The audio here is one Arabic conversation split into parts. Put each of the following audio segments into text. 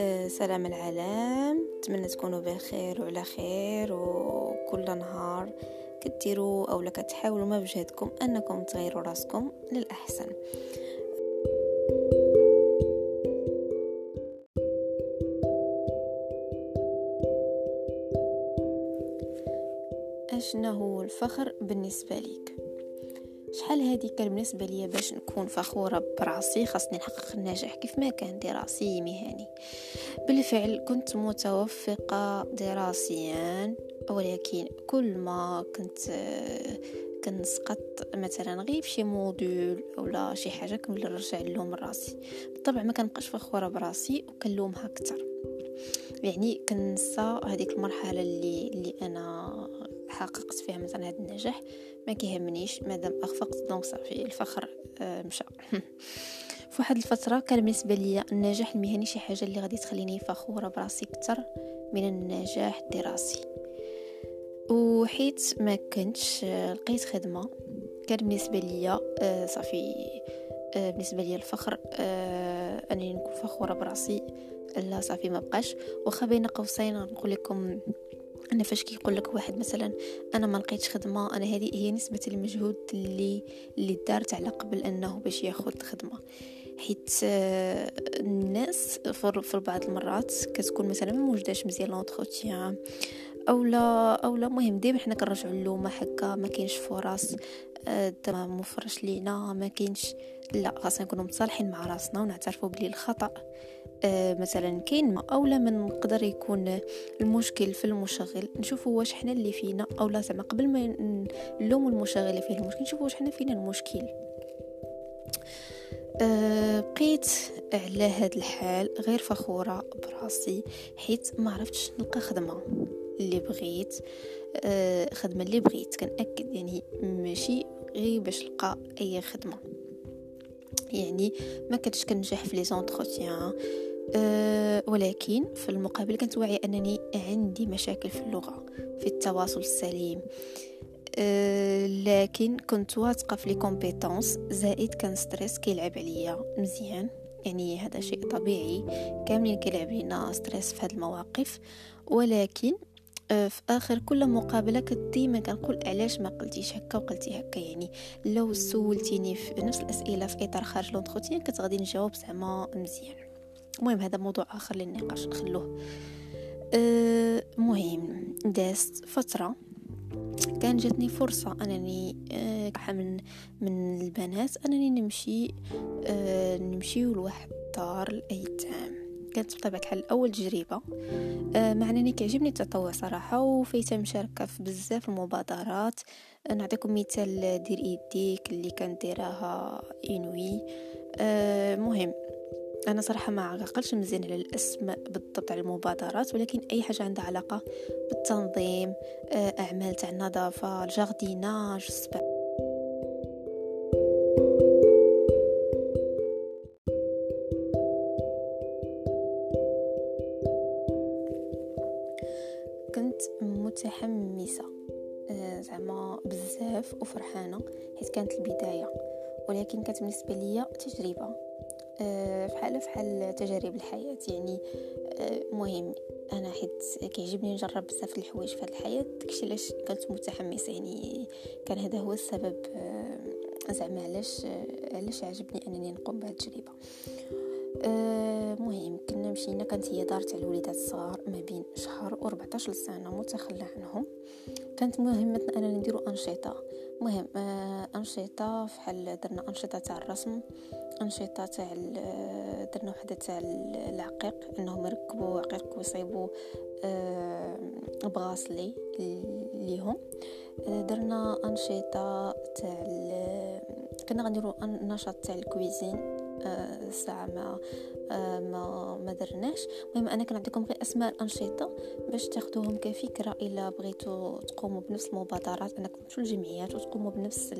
آه، سلام العالم. نتمنى تكونوا بخير وعلى خير وكل نهار كديروا اولا كتحاولوا ما بجهدكم أنكم تغيروا راسكم للأحسن. اشنا هو الفخر بالنسبة ليك؟ شحال هادي كان بالنسبة ليا باش نكون فخورة براسي خاصني نحقق النجاح كيف ما كان دراسي مهني. بالفعل كنت متوفقة دراسيا ولكن كل ما كنت كنسقط مثلا غير شي module ولا شي حاجة كنولي نرجع نلوم راسي. بالطبع ما كنبقاش فخورة براسي وكنلومها أكثر يعني كنسى هذيك المرحلة اللي اللي أنا حققت فيها مثلا هذا النجاح ما كيهمنيش. مادام أخفقت donc صافي الفخر آه مشى. في واحد الفترة كان بالنسبة لي النجاح المهني شي حاجة اللي غادي تخليني فخورة براسي أكثر من النجاح الدراسي. وحيت ما كنتش لقيت خدمة كان بالنسبة لي آه صافي آه بالنسبة لي الفخر آه أنني نكون فخورة براسي. لا صافي ما بقاش. واخا بين قوسين نقول لكم أنا فاش كيقول لك واحد مثلا أنا ما لقيتش خدمة أنا هذه هي نسبة المجهود اللي اللي دارت على قبل أنه باش ياخذ خدمة. حيت آه، الناس في بعض المرات كتكون مثلا ما موجداش مزيان لونتروتيان اولا اولا مهم ديما حنا كنرجعوا اللومه هكا ما كاينش فرص الدم مفرش لينا ما كاينش لا خاصنا نكونوا متصالحين مع راسنا ونعترفوا بلي الخطأ. آه مثلا كاين ما اولا من نقدر يكون المشكل في المشغل. نشوفوا واش حنا اللي فينا اولا زعما قبل ما نلوم المشغل اللي فيه المشكل نشوفوا واش حنا فينا المشكل. أه بقيت على هاد الحال غير فخورة براسي حيت ما عرفتش نلقى خدمة اللي بغيت. أه خدمة اللي بغيت كنأكد يعني ماشي غير باش نلقى أي خدمة. يعني ما كنتش كنجح في لي زونتروتيان. أه ولكن في المقابل كنت واعي أنني عندي مشاكل في اللغة في التواصل السليم. أه لكن كنت واثقة في les compétences زائد كان stress كيلعب عليا مزيان. يعني هذا شيء طبيعي. كاملين كيلعب لينا stress في هذه المواقف. ولكن آه، في آخر كل مقابلة كنت ديما كنقول علاش ما قلتيش هكا وقلتي هكا. يعني لو سولتيني في نفس الأسئلة في إطار خارج l'entretien كنت غادي نجاوب زعما مزيان. المهم هذا موضوع آخر للنقاش نخلوه. أه مهم. دازت فترة كان جاتني فرصة أنني أه من من البنات أنني نمشي أه نمشي لواحد دار الأيتام. كانت بطبيعة الحال أول تجربة. أه مع أنني كيعجبني التطوع صراحة وفايتة مشاركة في بزاف المبادرات. نعطيكم مثال دير إيديك اللي كانت ديراها إنوي. أه مهم. أنا صراحة ما عقلتش مزيان على الأسم بالضبط على المبادرات ولكن أي حاجة عندها علاقة بالتنظيم آه، أعمال تاع النظافة الجارديناج السبع. كنت متحمسة آه، زعما بزاف وفرحانة حيت كانت البداية ولكن كانت بالنسبة ليا تجربة. فحال فحال تجارب الحياة يعني آه، مهم. أنا حيت كيعجبني نجرب بزاف الحوايج في هذه الحياة. داكشي علاش كنت متحمسة يعني كان هذا هو السبب. آه، زعما علاش آه، علاش عجبني أنني نقوم بهذه التجربه مهم. كنا مشينا كانت هي دار تاع الوليدات الصغار ما بين شهر و 14 سنة متخلى عنهم. كانت مهمتنا أننا نديرو أنشطة. مهم أنشطة فحال درنا أنشطة تاع الرسم أنشطة تاع درنا وحدة تاع العقيق إنهم يركبوا عقيق ويصيبوا آه، بغاسلي ليهم. درنا أنشطة تاع كنا غنديروا نشاط تاع الكويزين. الساعة آه، ما آه، ما ما درناش. المهم أنا كنعطيكم غير أسماء الأنشطة باش تاخذوهم كفكرة إلا بغيتوا تقوموا بنفس المبادرات أنكم تمشوا الجمعيات وتقوموا بنفس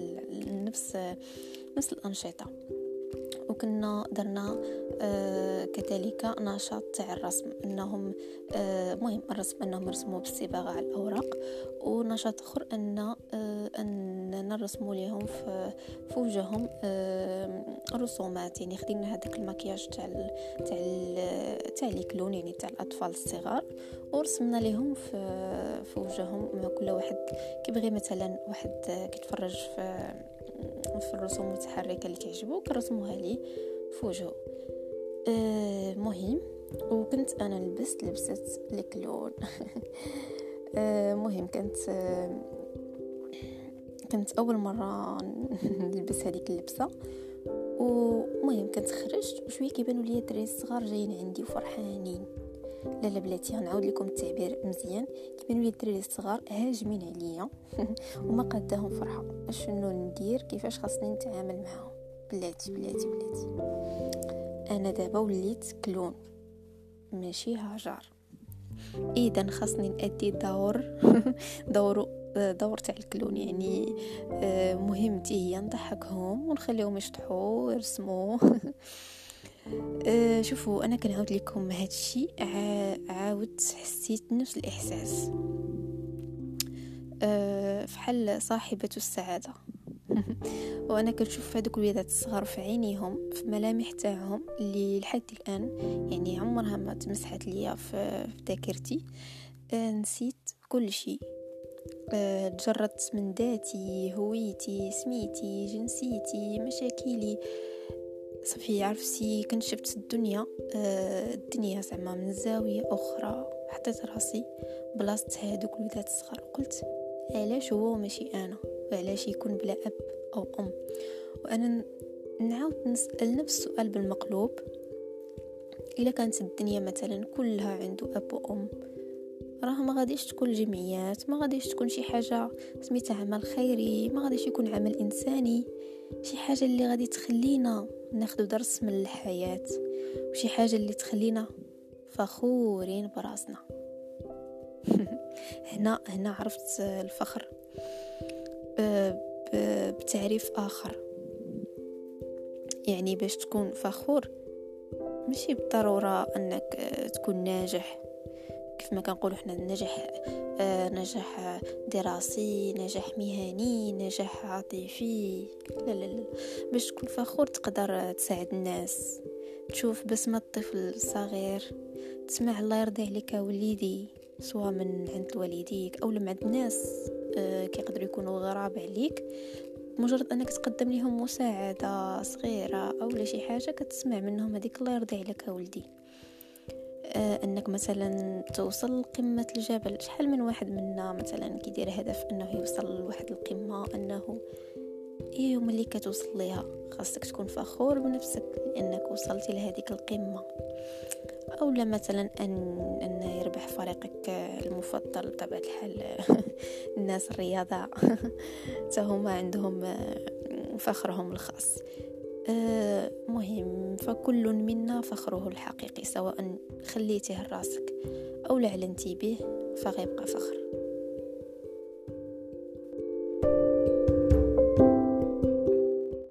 نفس نفس الأنشطة. وكنا درنا آه كذلك نشاط تاع الرسم إنهم آه مهم الرسم إنهم يرسموا بالصباغه على الأوراق. ونشاط آخر أن آه أن نرسموا ليهم في وجههم رسومات. يعني خدينا هذاك المكياج تاع تاع تاع لي كلون يعني تاع الأطفال الصغار ورسمنا لهم في في وجههم كل واحد كيبغي مثلا واحد كيتفرج في في الرسوم المتحركة اللي كيعجبو كنرسموها ليه في وجهه آه مهم وكنت أنا لبست لبسه الكلون آه مهم كانت كانت أول مرة نلبس هذيك اللبسة. ومهم كنت خرجت وشوية كيبانوا لي الدراري الصغار جايين عندي وفرحانين. لا لا بلاتي غنعاود لكم التعبير مزيان. كيبانوا لي الدراري الصغار هاجمين عليا وما قداهم فرحة. اشنو ندير؟ كيفاش خاصني نتعامل معاهم؟ بلاتي بلاتي بلاتي. أنا دابا وليت clown. ماشي هاجر. اذا خاصني نأدي دور دور دور تاع الكلون يعني آه، مهمتي هي نضحكهم ونخليهم يشطحوا ويرسموا. آه، شوفوا أنا كنعاود لكم هذا الشيء عاود حسيت نفس الإحساس. آه، فحال صاحبة السعادة. وأنا كنشوف هذوك الوليدات الصغار في عينيهم في ملامح تاعهم اللي لحد الآن يعني عمرها ما تمسحت ليا في ذاكرتي. نسيت كل شيء تجردت من ذاتي هويتي سميتي جنسيتي مشاكلي. صافي عرفتي كنت شفت الدنيا. آه، الدنيا زعما من زاوية أخرى حطيت راسي بلاصه هادوك الولاد الصغار. وقلت علاش هو ماشي أنا؟ وعلاش يكون بلا أب أو أم؟ وأنا نعاود نسأل نفس السؤال بالمقلوب. إلا كانت الدنيا مثلا كلها عنده أب وأم راه ما غاديش تكون جمعيات ما غاديش تكون شي حاجة سميتها عمل خيري ما غاديش يكون عمل إنساني شي حاجة اللي غادي تخلينا ناخذ درس من الحياة وشي حاجة اللي تخلينا فخورين براسنا. هنا هنا عرفت الفخر بتعريف آخر. يعني باش تكون فخور ماشي بالضرورة أنك تكون ناجح. كيف ما كنقولوا حنا النجاح آه نجاح دراسي نجاح مهني نجاح عاطفي لا لا لا باش تكون فخور تقدر تساعد الناس. تشوف بسمة الطفل الصغير تسمع الله يرضي عليك وليدي سواء من عند والديك أو لما عند ناس آه كيقدروا يكونوا غراب عليك. مجرد أنك تقدم لهم مساعدة صغيرة أو شي حاجة كتسمع منهم هذيك الله يرضي عليك ولدي. أنك مثلا توصل لقمة الجبل. شحال من واحد منا مثلا كيدير هدف أنه يوصل لواحد القمة أنه يوم اللي كتوصل ليها خاصك تكون فخور بنفسك لأنك وصلتي لهذيك القمة. أو لا مثلا ان أن يربح فريقك المفضل بطبيعة الحال الناس الرياضة. هما عندهم فخرهم الخاص. آه، مهم. فكل منا فخره الحقيقي سواء خليته لراسك أو لعلنتي به فغيبقى فخر.